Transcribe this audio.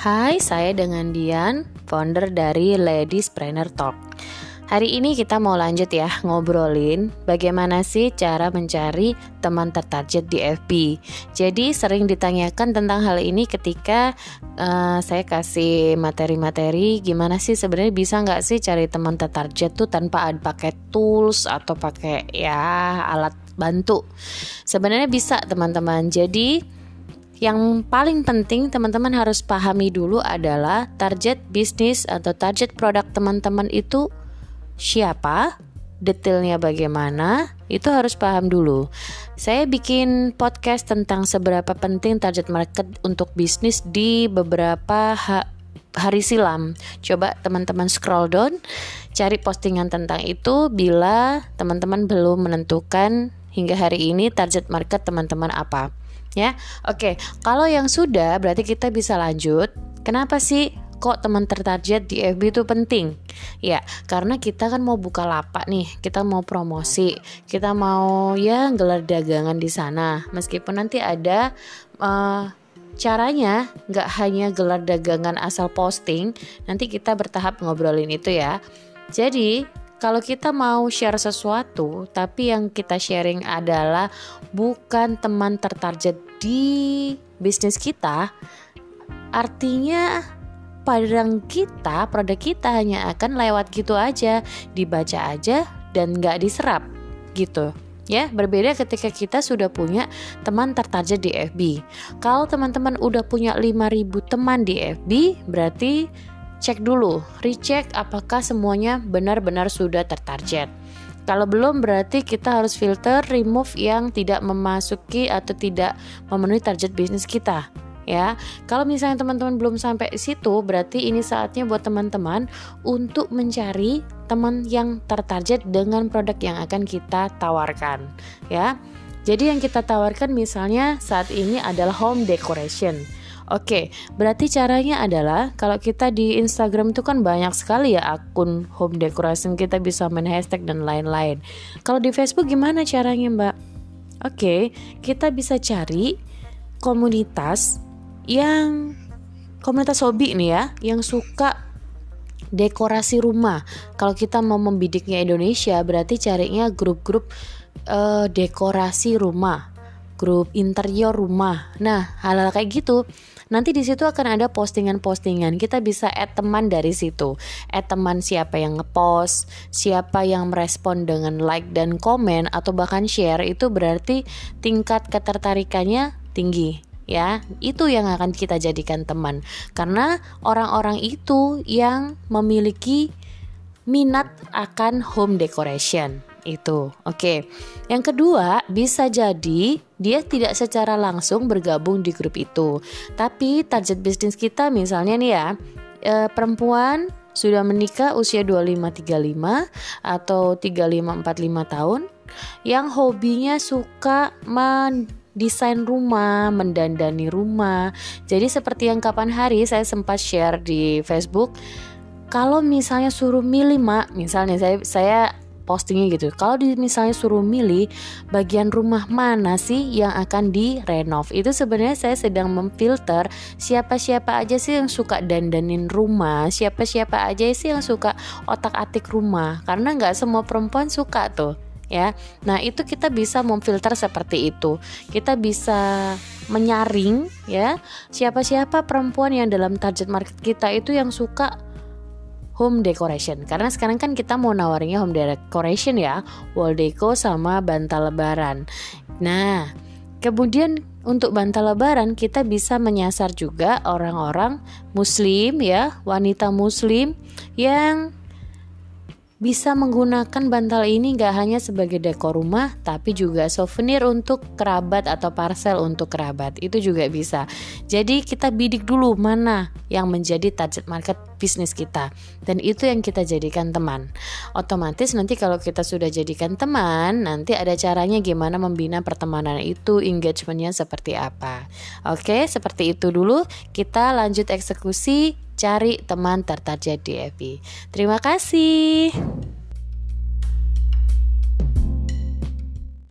Hai, saya dengan Dian, founder dari Ladies Planner Talk. Hari ini kita mau lanjut ya ngobrolin bagaimana sih cara mencari teman tertarget di FB. Jadi sering ditanyakan tentang hal ini ketika uh, saya kasih materi-materi gimana sih sebenarnya bisa nggak sih cari teman tertarget tuh tanpa ada pakai tools atau pakai ya alat bantu. Sebenarnya bisa teman-teman. Jadi yang paling penting teman-teman harus pahami dulu adalah target bisnis atau target produk teman-teman itu siapa, detailnya bagaimana, itu harus paham dulu. Saya bikin podcast tentang seberapa penting target market untuk bisnis di beberapa ha hari silam. Coba teman-teman scroll down, cari postingan tentang itu bila teman-teman belum menentukan hingga hari ini target market teman-teman apa ya. Oke, kalau yang sudah berarti kita bisa lanjut. Kenapa sih kok teman tertarget di FB itu penting? Ya, karena kita kan mau buka lapak nih, kita mau promosi, kita mau ya gelar dagangan di sana. Meskipun nanti ada uh, caranya nggak hanya gelar dagangan asal posting, nanti kita bertahap ngobrolin itu ya. Jadi kalau kita mau share sesuatu, tapi yang kita sharing adalah bukan teman tertarget di bisnis kita, artinya padang kita, produk kita hanya akan lewat gitu aja, dibaca aja dan nggak diserap gitu. Ya, berbeda ketika kita sudah punya teman tertarget di FB. Kalau teman-teman udah punya 5000 teman di FB, berarti cek dulu, recheck apakah semuanya benar-benar sudah tertarget. Kalau belum berarti kita harus filter remove yang tidak memasuki atau tidak memenuhi target bisnis kita ya. Kalau misalnya teman-teman belum sampai situ, berarti ini saatnya buat teman-teman untuk mencari teman yang tertarget dengan produk yang akan kita tawarkan, ya. Jadi yang kita tawarkan misalnya saat ini adalah home decoration. Oke, berarti caranya adalah kalau kita di Instagram itu kan banyak sekali ya akun home decoration kita bisa main hashtag dan lain-lain. Kalau di Facebook gimana caranya, Mbak? Oke, kita bisa cari komunitas yang komunitas hobi nih ya, yang suka dekorasi rumah. Kalau kita mau membidiknya Indonesia, berarti carinya grup-grup uh, dekorasi rumah, grup interior rumah. Nah, hal-hal kayak gitu Nanti di situ akan ada postingan-postingan. Kita bisa add teman dari situ. Add teman siapa yang ngepost, siapa yang merespon dengan like dan komen atau bahkan share itu berarti tingkat ketertarikannya tinggi ya itu yang akan kita jadikan teman karena orang-orang itu yang memiliki minat akan home decoration itu. Oke. Yang kedua, bisa jadi dia tidak secara langsung bergabung di grup itu. Tapi target bisnis kita misalnya nih ya, e, perempuan sudah menikah usia 25-35 atau 35-45 tahun yang hobinya suka mendesain rumah, mendandani rumah. Jadi seperti yang kapan hari saya sempat share di Facebook, kalau misalnya suruh milih mak, misalnya saya saya postingnya gitu. Kalau di misalnya suruh milih bagian rumah mana sih yang akan direnov, itu sebenarnya saya sedang memfilter siapa-siapa aja sih yang suka dandanin rumah, siapa-siapa aja sih yang suka otak-atik rumah. Karena nggak semua perempuan suka tuh ya. Nah, itu kita bisa memfilter seperti itu. Kita bisa menyaring ya siapa-siapa perempuan yang dalam target market kita itu yang suka home decoration. Karena sekarang kan kita mau nawarnya home decoration ya. Wall deco sama bantal lebaran. Nah kemudian untuk bantal lebaran kita bisa menyasar juga orang-orang muslim ya wanita muslim yang bisa menggunakan bantal ini gak hanya sebagai dekor rumah, tapi juga souvenir untuk kerabat atau parcel untuk kerabat. Itu juga bisa. Jadi kita bidik dulu mana yang menjadi target market bisnis kita. Dan itu yang kita jadikan teman. Otomatis nanti kalau kita sudah jadikan teman, nanti ada caranya gimana membina pertemanan itu, engagementnya seperti apa. Oke, seperti itu dulu. Kita lanjut eksekusi cari teman tertarget di FB. Terima kasih.